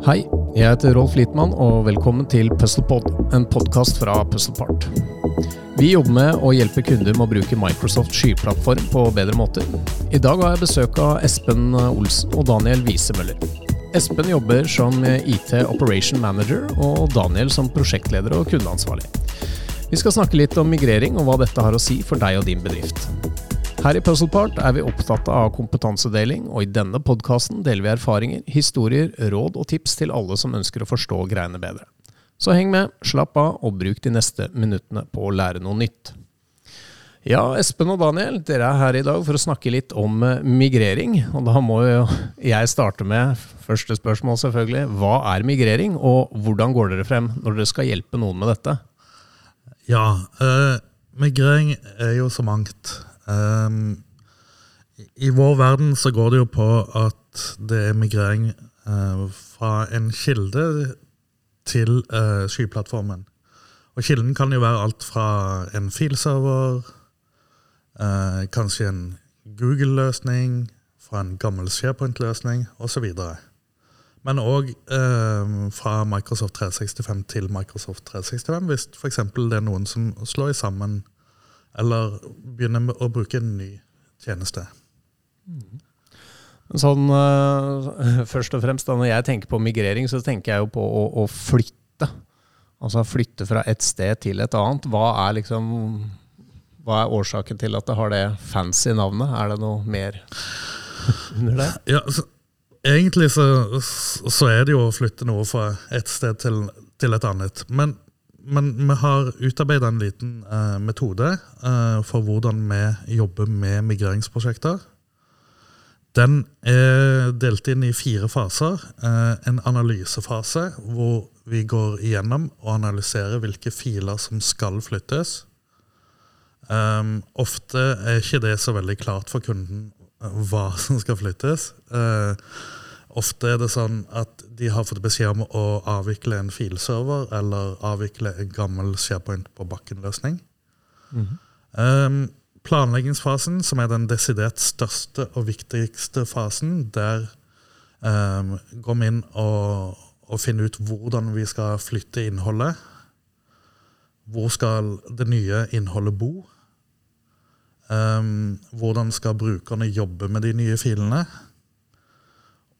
Hei, jeg heter Rolf Littmann, og velkommen til PuzzlePod, en podkast fra Puzzlepart. Vi jobber med å hjelpe kunder med å bruke Microsoft skyplattform på bedre måter. I dag har jeg besøk av Espen Olsen og Daniel Wiesemøller. Espen jobber som IT Operation Manager, og Daniel som prosjektleder og kundeansvarlig. Vi skal snakke litt om migrering og hva dette har å si for deg og din bedrift. Her i Puzzlepart er vi opptatt av kompetansedeling, og i denne podkasten deler vi erfaringer, historier, råd og tips til alle som ønsker å forstå greiene bedre. Så heng med, slapp av, og bruk de neste minuttene på å lære noe nytt. Ja, Espen og Daniel, dere er her i dag for å snakke litt om eh, migrering. Og da må jo jeg starte med første spørsmål, selvfølgelig. Hva er migrering, og hvordan går dere frem når dere skal hjelpe noen med dette? Ja, eh, migrering er jo så mangt. Um, I vår verden så går det jo på at det er migrering uh, fra en kilde til uh, skyplattformen. Og kilden kan jo være alt fra en filserver, uh, kanskje en Google-løsning, fra en gammel SharePoint-løsning osv. Men òg eh, fra Microsoft 365 til Microsoft 365, hvis f.eks. det er noen som slår sammen eller begynne med å bruke en ny tjeneste. Mm. Sånn, uh, først og fremst da, Når jeg tenker på migrering, så tenker jeg jo på å, å flytte. Altså flytte fra et sted til et annet. Hva er, liksom, hva er årsaken til at det har det fancy navnet? Er det noe mer under det? Ja, så, egentlig så, så, er det jo å flytte noe fra et sted til, til et annet. Men men vi har utarbeida en liten eh, metode eh, for hvordan vi jobber med migreringsprosjekter. Den er delt inn i fire faser. Eh, en analysefase hvor vi går igjennom og analyserer hvilke filer som skal flyttes. Um, ofte er ikke det så veldig klart for kunden hva som skal flyttes. Uh, Ofte er det sånn at de har fått beskjed om å avvikle en filserver eller avvikle en gammel SharePoint på bakken-løsning. Mm -hmm. um, planleggingsfasen, som er den desidert største og viktigste fasen, der um, går vi inn og, og finner ut hvordan vi skal flytte innholdet. Hvor skal det nye innholdet bo? Um, hvordan skal brukerne jobbe med de nye filene?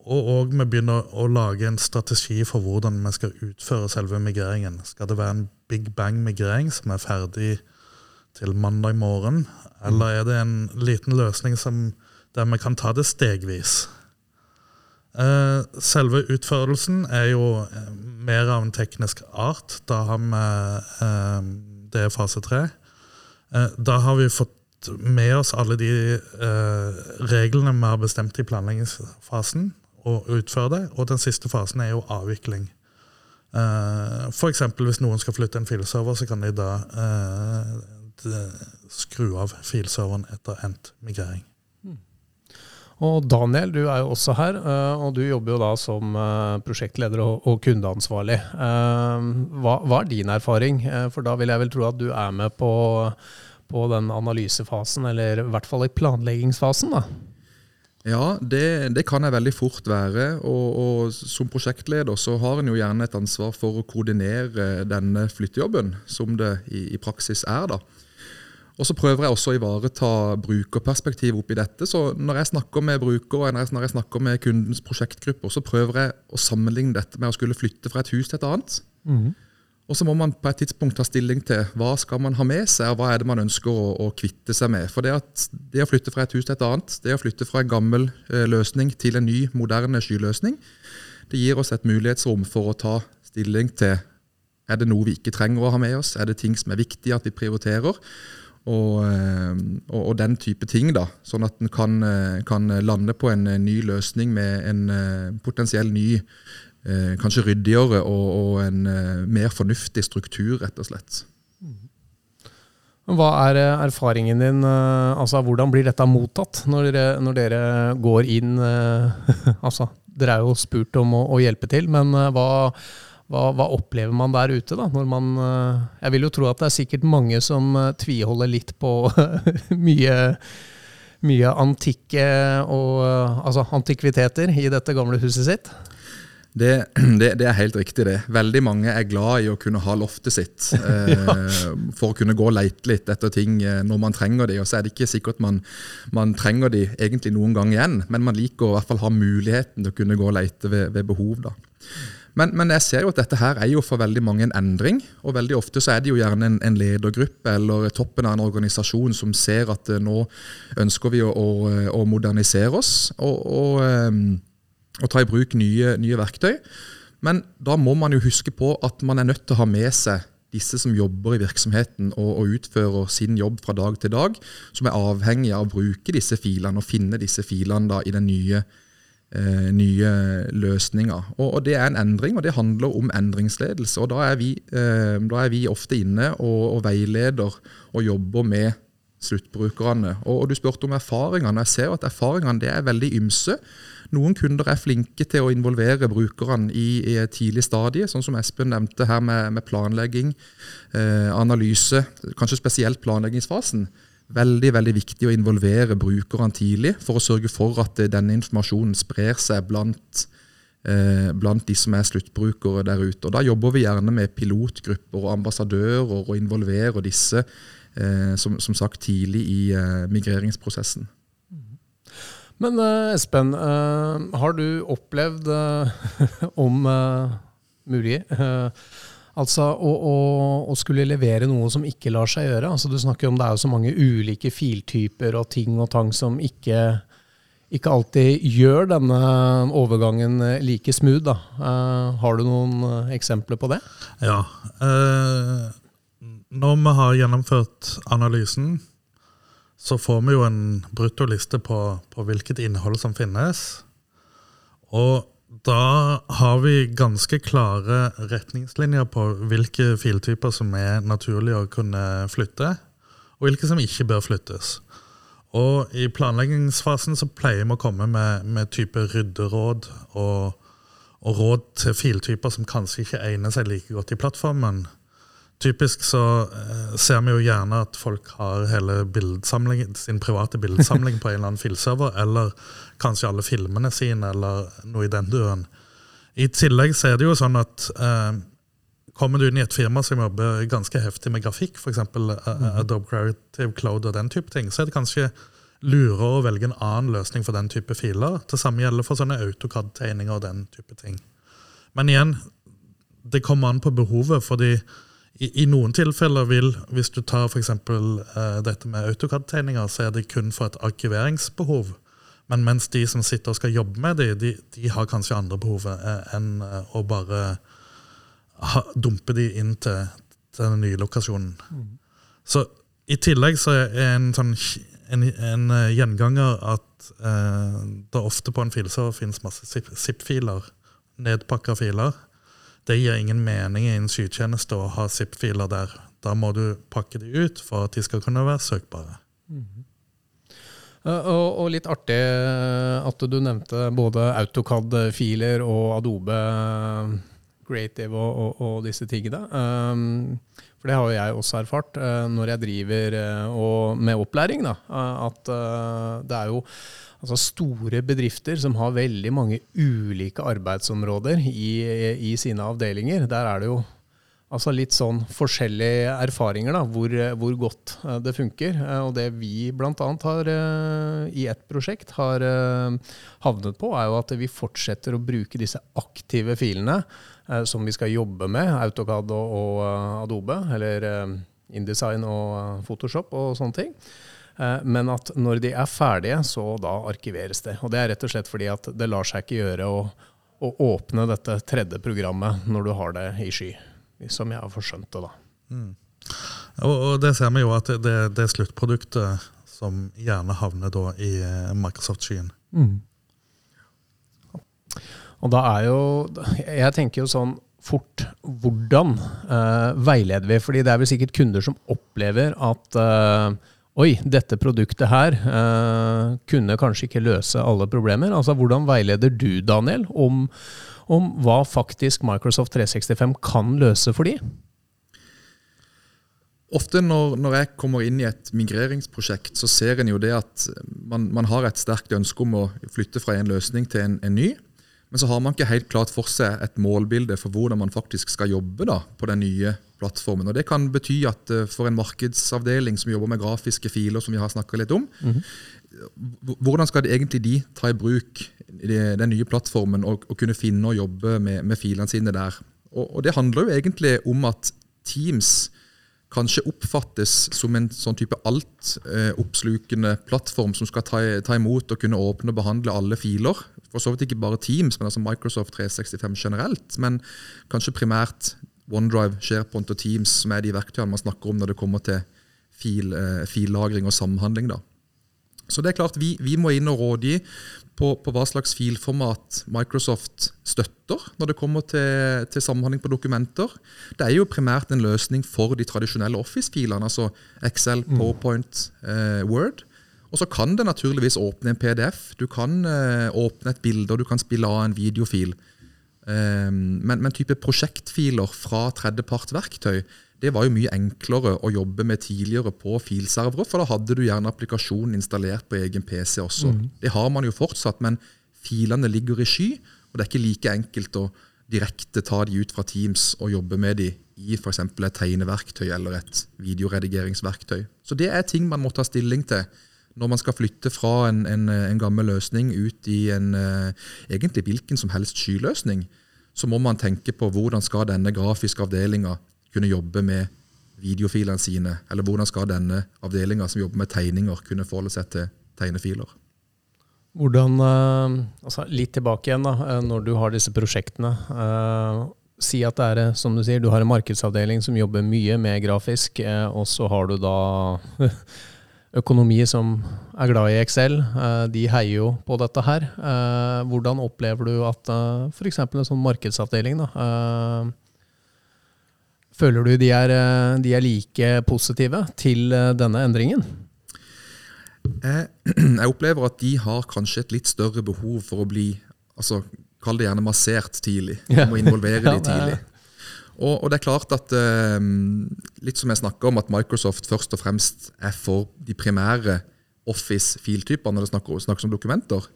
Og, og vi begynner å lage en strategi for hvordan vi skal utføre selve migreringen. Skal det være en big bang-migrering som er ferdig til mandag morgen? Eller er det en liten løsning som, der vi kan ta det stegvis? Eh, selve utførelsen er jo eh, mer av en teknisk art. Da har vi eh, Det er fase tre. Eh, da har vi fått med oss alle de reglene vi har bestemt i planleggingsfasen å utføre det. Og den siste fasen er jo avvikling. Uh, F.eks. hvis noen skal flytte en filserver, så kan de da uh, skru av filserveren etter endt migrering. Hmm. Og Daniel, du er jo også her, uh, og du jobber jo da som prosjektleder og, og kundeansvarlig. Hva, hva, er din erfaring? For da vil jeg vel tro at du er med på, på den analysefasen, eller i hvert fall i planleggingsfasen? da? Ja, det, det, kan jeg veldig fort være. Og, og, Som prosjektleder så har en jo gjerne et ansvar for å koordinere denne flyttejobben, som det i, i praksis er. da. Og så prøver jeg også å ivareta brukerperspektiv oppi dette. Så når jeg snakker med brukere og når jeg snakker med kundens prosjektgrupper, så prøver jeg å sammenligne dette med å skulle flytte fra et hus til et annet. Mm. Og så må man på et tidspunkt ta stilling til hva skal man ha med seg, og hva er det man ønsker å, å kvitte seg med. For det, det, å flytte fra et hus til et annet, det å flytte fra en gammel eh, løsning til en ny, moderne skyløsning, det gir oss et mulighetsrom for å ta stilling til er det noe vi ikke trenger å ha med oss, er det ting som er viktige at vi prioriterer. Og, eh, og, og, den type ting, da, sånn at en kan, eh, kan, lande på en ny løsning med en eh, potensiell ny eh, kanskje ryddigere og, og en eh, mer fornuftig struktur, rett og slett. Hva er eh, erfaringen din? Altså, Hvordan blir dette mottatt når dere, når dere går inn? Altså, dere er jo spurt om å, å hjelpe til, men hva, hva, hva, opplever man der ute? da? Man, jeg vil jo tro at det er sikkert mange som tviholder litt på mye, mye antikke og, altså, antikviteter i dette gamle huset sitt? Det, det, det, er helt riktig, det. Veldig mange er glad i å kunne ha loftet sitt. Eh, for å kunne gå og leite litt etter ting eh, når man trenger de. Og så er det ikke sikkert man, man trenger de egentlig noen gang igjen, men man liker å i hvert fall ha muligheten til å kunne gå og leite ved, ved behov. da. Men, men, jeg ser jo at dette her er jo for veldig mange en endring. Og veldig ofte så er det jo gjerne en, en ledergruppe eller toppen av en organisasjon som ser at uh, nå ønsker vi å, å, å modernisere oss og, og, um, og, ta i bruk nye, nye verktøy. Men da må man jo huske på at man er nødt til å ha med seg disse som jobber i virksomheten og, og, utfører sin jobb fra dag til dag, som er avhengig av å bruke disse filene og finne disse filene da i den nye eh, nye løsninga. Og, og, Det er en endring, og det handler om endringsledelse. og Da er vi, eh, da er vi ofte inne og, og, veileder og jobber med sluttbrukerne. Og, og Du spurte om erfaringene. Jeg ser at erfaringene er veldig ymse. Noen kunder er flinke til å involvere brukerne i, i et tidlig stadie, sånn som Espen nevnte her med, med planlegging, eh, analyse, kanskje spesielt planleggingsfasen veldig veldig viktig å involvere brukerne tidlig for å sørge for at eh, denne informasjonen sprer seg blant, eh, blant de som er sluttbrukere der ute. Og Da jobber vi gjerne med pilotgrupper og ambassadører og involverer disse som, som, sagt tidlig i eh, migreringsprosessen. Men eh, Espen, eh, har du opplevd, om mulig Altså å, å, å, skulle levere noe som ikke lar seg gjøre. Altså Du snakker om det er jo så mange ulike filtyper og ting og tang som ikke, ikke alltid gjør denne overgangen like smooth. da. Uh, har du noen eksempler på det? Ja. Når vi har gjennomført analysen, så får vi jo en bruttoliste på, på hvilket innhold som finnes. Og da har vi ganske klare retningslinjer på hvilke filtyper som er naturlig å kunne flytte, og hvilke som ikke bør flyttes. Og I planleggingsfasen så pleier vi å komme med, med type rydderåd og, og, råd til filtyper som kanskje ikke egner seg like godt i plattformen. Typisk så eh, ser vi jo gjerne at folk har hele sin private bildesamling på en eller annen filserver, eller kanskje alle filmene sine, eller noe i den duren. I tillegg så er det jo sånn at eh, kommer du inn i et firma som jobber ganske heftig med grafikk, f.eks. Uh, Adobe Creative Cloud og den type ting, så er det kanskje lurere å velge en annen løsning for den type filer. Det samme gjelder for sånne AutoCAD-tegninger og den type ting. Men igjen, det kommer an på behovet. fordi i, I, noen tilfeller vil, hvis du tar f.eks. Uh, eh, dette med AutoCAD-tegninger, så er det kun for et arkiveringsbehov. Men mens de som sitter og skal jobbe med det, de, de har kanskje andre behov eh, enn uh, å bare ha, dumpe de inn til, til den nye lokasjonen. Mm. Så i tillegg så er en sånn en, en gjenganger at eh, det ofte på en filserver finnes masse zip-filer, nedpakka filer. Det gir ingen mening i en skytjeneste å ha zip-filer der. Da må du pakke de ut for at de skal kunne være søkbare. Mm -hmm. og, litt artig at du nevnte både AutoCAD-filer og Adobe Creative og, og, og disse tingene. Um, for det har jo jeg også erfart når jeg driver med opplæring. Da, at det er jo altså store bedrifter som har veldig mange ulike arbeidsområder i, i sine avdelinger. Der er det jo altså litt sånn forskjellige erfaringer, da, hvor, hvor, godt eh, det funker. Eh, og det vi bl.a. har eh, i ett prosjekt har havnet på, er jo at vi fortsetter å bruke disse aktive filene som vi skal jobbe med, AutoCAD og, og Adobe, eller InDesign og Photoshop og sånne ting. Eh, men at når de er ferdige, så da arkiveres det. Og det er rett og slett fordi at det lar seg ikke gjøre å, å åpne dette tredje programmet når du har det i sky, som jeg har forskjønt det, da. Mm. Og, det ser vi jo at det, det er sluttproduktet som gjerne havner da i eh, Microsoft-skyen. Mm. Og da er jo Jeg tenker jo sånn fort hvordan uh, veileder vi? Fordi det er vel sikkert kunder som opplever at uh, Oi, dette produktet her eh, kunne kanskje ikke løse alle problemer. Altså, Hvordan veileder du, Daniel, om, om hva faktisk Microsoft 365 kan løse for de? Ofte når, når, jeg kommer inn i et migreringsprosjekt, så ser en jo det at man, man, har et sterkt ønske om å flytte fra en løsning til en, en ny. Men så har man ikke helt klart for seg et målbilde for hvordan man faktisk skal jobbe da, på den nye plattformen. Og Det kan bety at uh, for en markedsavdeling som jobber med grafiske filer, som vi har snakka litt om, mm -hmm. hvordan skal de egentlig de ta i bruk den nye plattformen og, og kunne finne og jobbe med, med filene sine der? Og, og, Det handler jo egentlig om at Teams kanskje oppfattes som en sånn type altoppslukende plattform som skal ta, ta, imot og kunne åpne og behandle alle filer. For så vidt ikke bare Teams, men altså Microsoft 365 generelt. Men kanskje primært OneDrive, SharePoint og Teams, som er de verktøyene man snakker om når det kommer til fil, eh, fillagring og samhandling. da. Så det er klart Vi, vi må inn og rådgi på, på, hva slags filformat Microsoft støtter når det kommer til, til, samhandling på dokumenter. Det er jo primært en løsning for de tradisjonelle Office-filene, altså Excel, mm. PowerPoint, eh, Word. Og så kan det naturligvis åpne en PDF. Du kan eh, åpne et bilde, og du kan spille av en videofil. Eh, men, men, type prosjektfiler fra tredjepartsverktøy det var jo mye enklere å jobbe med tidligere på filservere, for da hadde du gjerne applikasjonen installert på egen PC også. Mm. Det har man jo fortsatt, men filene ligger i sky, og det er ikke like enkelt å direkte ta de ut fra Teams og jobbe med de i f.eks. et tegneverktøy eller et videoredigeringsverktøy. Så det er ting man må ta stilling til når man skal flytte fra en, en, en gammel løsning ut i en uh, egentlig hvilken som helst skyløsning, så må man tenke på hvordan skal denne grafiske avdelinga kunne jobbe med videofilene sine, eller hvordan skal denne avdelinga som jobber med tegninger, kunne forholde seg til tegnefiler. Hvordan, uh, altså Litt tilbake igjen, da, eh, når du har disse prosjektene. Uh, si at det er som du sier, du har en markedsavdeling som jobber mye med grafisk, og så har du da økonomi som er glad i Excel, eh, de heier jo på dette her. Eh, hvordan opplever du at eh, f.eks. en sånn markedsavdeling da, Føler du de er, de er like positive til denne endringen? Jeg opplever at de har kanskje et litt større behov for å bli altså, Kall det gjerne massert tidlig. Om å involvere ja, de tidlig. Og, og, det er klart at eh, Litt som jeg snakka om, at Microsoft først og fremst er for de primære Office-filtyper når det snakker, snakkes om dokumenter.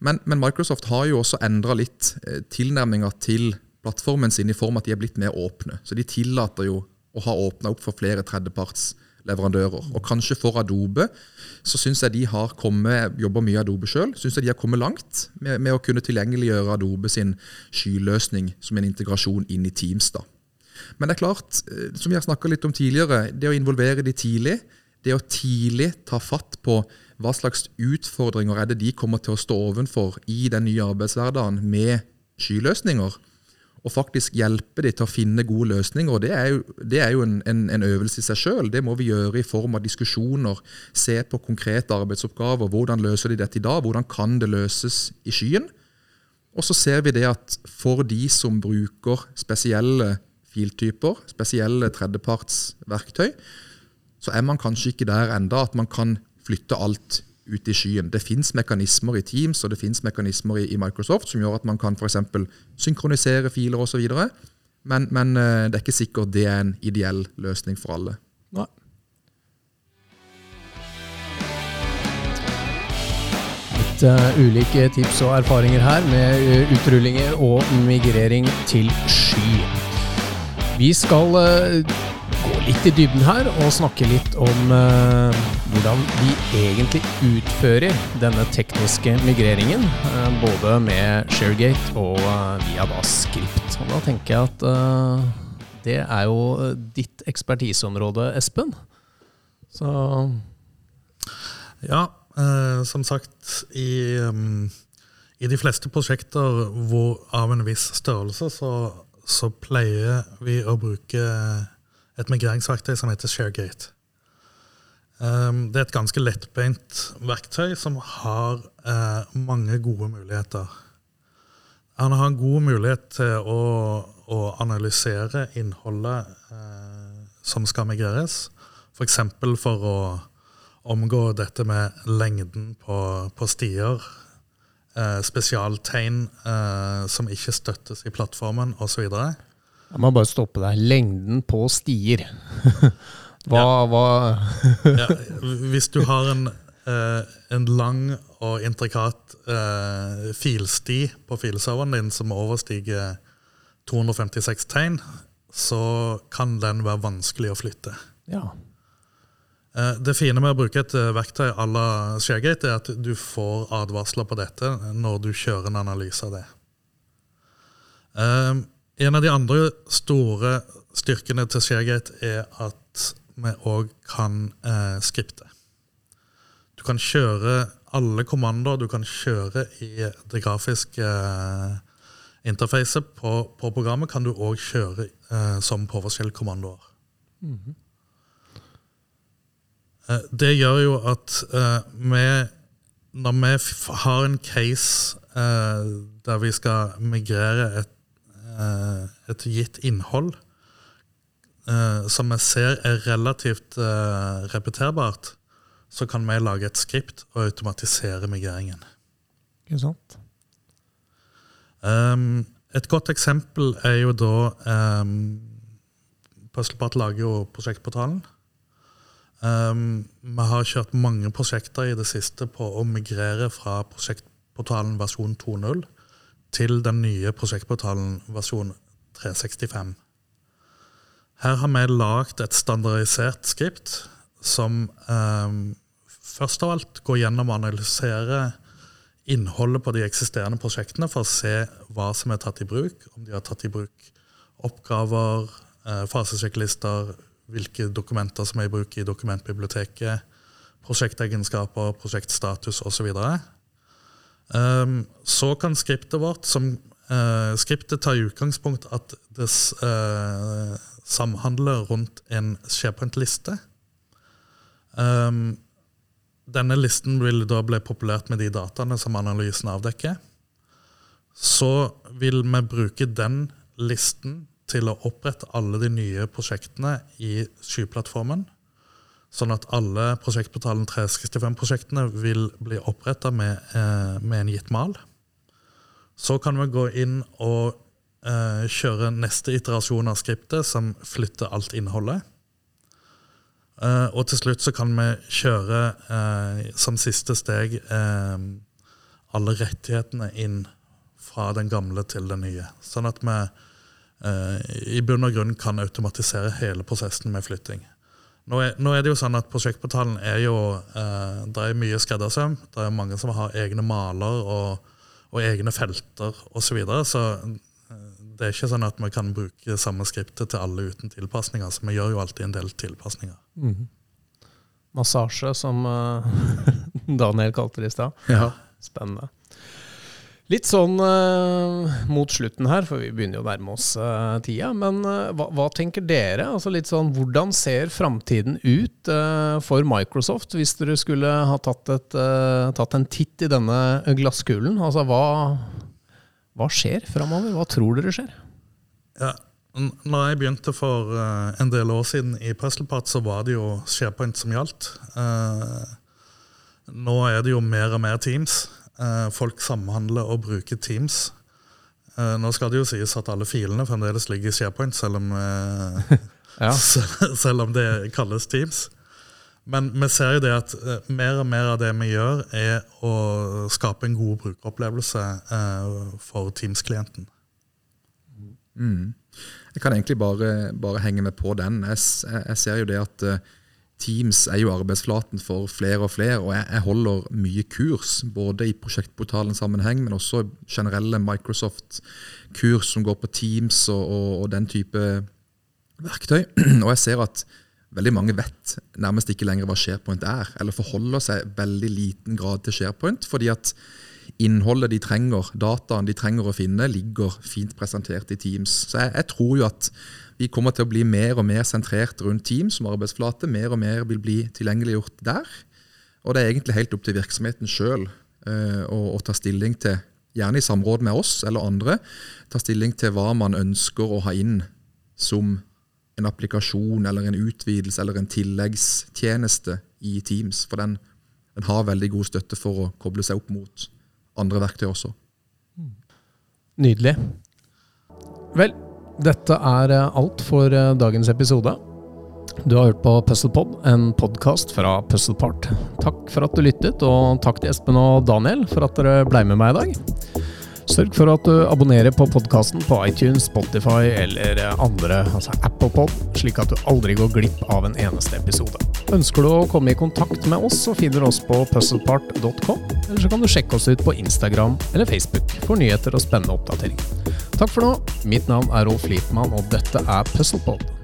Men, men, Microsoft har jo også endra litt eh, tilnærminga til plattformen sin i form av at de er blitt mer åpne. Så de tillater jo å ha åpna opp for flere tredjepartsleverandører. Og kanskje for Adobe så syns jeg de har kommet, jobber mye Adobe sjøl, syns jeg de har kommet langt med, med, å kunne tilgjengeliggjøre Adobe sin skyløsning som en integrasjon inn i Teams. da. Men det er klart, eh, som har snakka litt om tidligere, det å involvere de tidlig, det å tidlig ta fatt på hva slags utfordringer er det de kommer til å stå ovenfor i den nye arbeidshverdagen med skyløsninger, og faktisk hjelpe dem til å finne gode løsninger. Det er jo, det er jo en, en, en, øvelse i seg sjøl. Det må vi gjøre i form av diskusjoner. Se på konkrete arbeidsoppgaver. Hvordan løser de dette i dag? Hvordan kan det løses i skyen? Og så ser vi det at for de som bruker spesielle filtyper, spesielle tredjepartsverktøy, så er man kanskje ikke der enda at man kan flytte alt ut i skyen. Det fins mekanismer i Teams og det finnes mekanismer i, i, Microsoft som gjør at man kan f.eks. synkronisere filer osv. Men, men eh, det er ikke sikkert det er en ideell løsning for alle. Nei. Uh, ulike tips og erfaringer her med uh, utrullinger og migrering til sky. Vi skal gå litt i dybden her og snakke litt om hvordan vi egentlig utfører denne tekniske migreringen. Uh, både med Sharegate og via da Script. Og da tenker jeg at det er jo ditt ekspertiseområde, Espen. Så Ja, som sagt i, um, i de fleste prosjekter hvor, av en viss størrelse så så pleier vi å bruke et migreringsverktøy som heter ShareGate. Um, det er et ganske lettbeint verktøy som har uh, mange gode muligheter. Han har en god mulighet til å, å analysere innholdet uh, som skal migreres. F.eks. For, for å omgå dette med lengden på, på stier eh, spesialtegn eh, som ikke støttes i plattformen osv. Jeg må bare stoppe deg. Lengden på stier. hva, ja. hva ja, Hvis du har en, eh, en lang og intrikat eh, filsti på filserveren din som overstiger 256 tegn, så kan den være vanskelig å flytte. Ja. Eh, Det fine med å bruke et eh, verktøy à la ShareGate, er at du får advarsler på dette når du kjører en analyse av det. Eh, En av de andre store styrkene til ShareGate er at vi òg kan eh, skripte. Du kan kjøre alle kommandoer du kan kjøre i det grafiske eh, interfacet på, på programmet, kan du òg kjøre eh, som PowerShell-kommandoer. Eh, Det gjør jo at eh, vi, når vi har en case eh, der vi skal migrere et, eh, et gitt innhold, som vi ser er relativt eh, repeterbart, så kan vi lage et skript og automatisere migreringen. Ikke sant? Um, et godt eksempel er jo da um, Puzzlepart lager jo prosjektportalen. Um, vi har kjørt mange prosjekter i det siste på å migrere fra prosjektportalen versjon 2.0 til den nye prosjektportalen versjon 365. Her har vi lagd et standardisert skript som eh, først av alt går gjennom og analyserer innholdet på de eksisterende prosjektene for å se hva som er tatt i bruk, om de har tatt i bruk oppgaver, eh, fasesjekklister, hvilke dokumenter som er i bruk i dokumentbiblioteket, prosjektegenskaper, prosjektstatus osv. Um, så kan skriptet vårt som eh, Skriptet tar i utgangspunkt at det s- samhandler rundt en SharePoint-liste. Um, denne listen vil da bli populært med de dataene som analysen avdekker. Så vil vi bruke den listen til å opprette alle de nye prosjektene i skyplattformen. Sånn at alle prosjektportalen 365-prosjektene vil bli oppretta med, eh, med en gitt mal. Så kan vi gå inn og eh, kjøre neste iterasjon av skriptet, som flytter alt innholdet. Eh, og til slutt så kan vi kjøre eh, som siste steg alle rettighetene inn fra den gamle til den nye. Sånn at vi i bunn og grunn kan automatisere hele prosessen med flytting. Nå er, nå er det jo sånn at Prosjektportalen er jo eh, Det er mye skreddersøm. Det er mange som har egne maler og, og egne felter osv. Så, videre, så det er ikke sånn at vi kan bruke samme skriptet til alle uten tilpasninger. Så vi gjør jo alltid en del tilpasninger. Massasje, som eh, Daniel kalte det i stad. Ja. Spennende. Litt sånn uh, mot slutten her, for vi begynner jo å nærme oss uh, tida. Men uh, hva, hva tenker dere? Altså litt sånn, Hvordan ser framtiden ut for Microsoft, hvis dere skulle ha tatt, et, tatt en titt i denne glasskulen? Altså hva, hva skjer framover? Hva tror dere skjer? Ja, når jeg begynte for eh, en del år siden i Puzzlepart, så var det jo SharePoint som gjaldt. Eh, nå er det jo mer og mer Teams. Eh, folk samhandler og bruker Teams. Nå skal det jo sies at alle filene fremdeles ligger i SharePoint, selv om, Ja. se- selv om det kalles Teams. Men vi ser jo det at eh, mer og mer av det vi gjør, er å skape en god brukeropplevelse eh, for Teams-klienten. Mm. Jeg kan egentlig bare, bare henge med på den. Jeg, jeg ser jo det at eh, Teams er jo arbeidsflaten for flere og flere, og jeg, jeg holder mye kurs, både i prosjektportalen sammenheng, men også generelle Microsoft-kurs som går på Teams og, og, og den type verktøy. Og jeg ser at veldig mange vet nærmest ikke lenger hva SharePoint er, eller forholder seg veldig liten grad til SharePoint, fordi at innholdet de trenger, dataen de trenger å finne, ligger fint presentert i Teams. Så jeg, jeg tror jo at vi kommer til å bli mer og mer sentrert rundt Teams som arbeidsflate. Mer og mer vil bli tilgjengeliggjort der. Og det er egentlig helt opp til virksomheten sjøl eh, å, å ta stilling til, gjerne i samråd med oss eller andre, ta stilling til hva man ønsker å ha inn som en applikasjon eller en utvidelse eller en tilleggstjeneste i Teams. For den, den har veldig god støtte for å koble seg opp mot andre verktøy også. Nydelig. Vel, dette er eh, alt for eh, dagens episode. Du har hørt på Puzzlepod, en podkast fra Puzzlepart. Takk for at du lyttet, og takk til Espen og Daniel for at dere ble med meg i dag. Sørg for at du abonnerer på podkasten på iTunes, Spotify eller andre, altså ApplePod, slik at du aldri går glipp av en eneste episode. Ønsker du å komme i kontakt med oss, så finner du oss på puzzlepart.com, eller så kan du sjekke oss ut på Instagram eller Facebook for nyheter og spennende oppdateringer. Takk for nå. Mitt navn er Rolf Lietmann, og dette er Puzzlepod.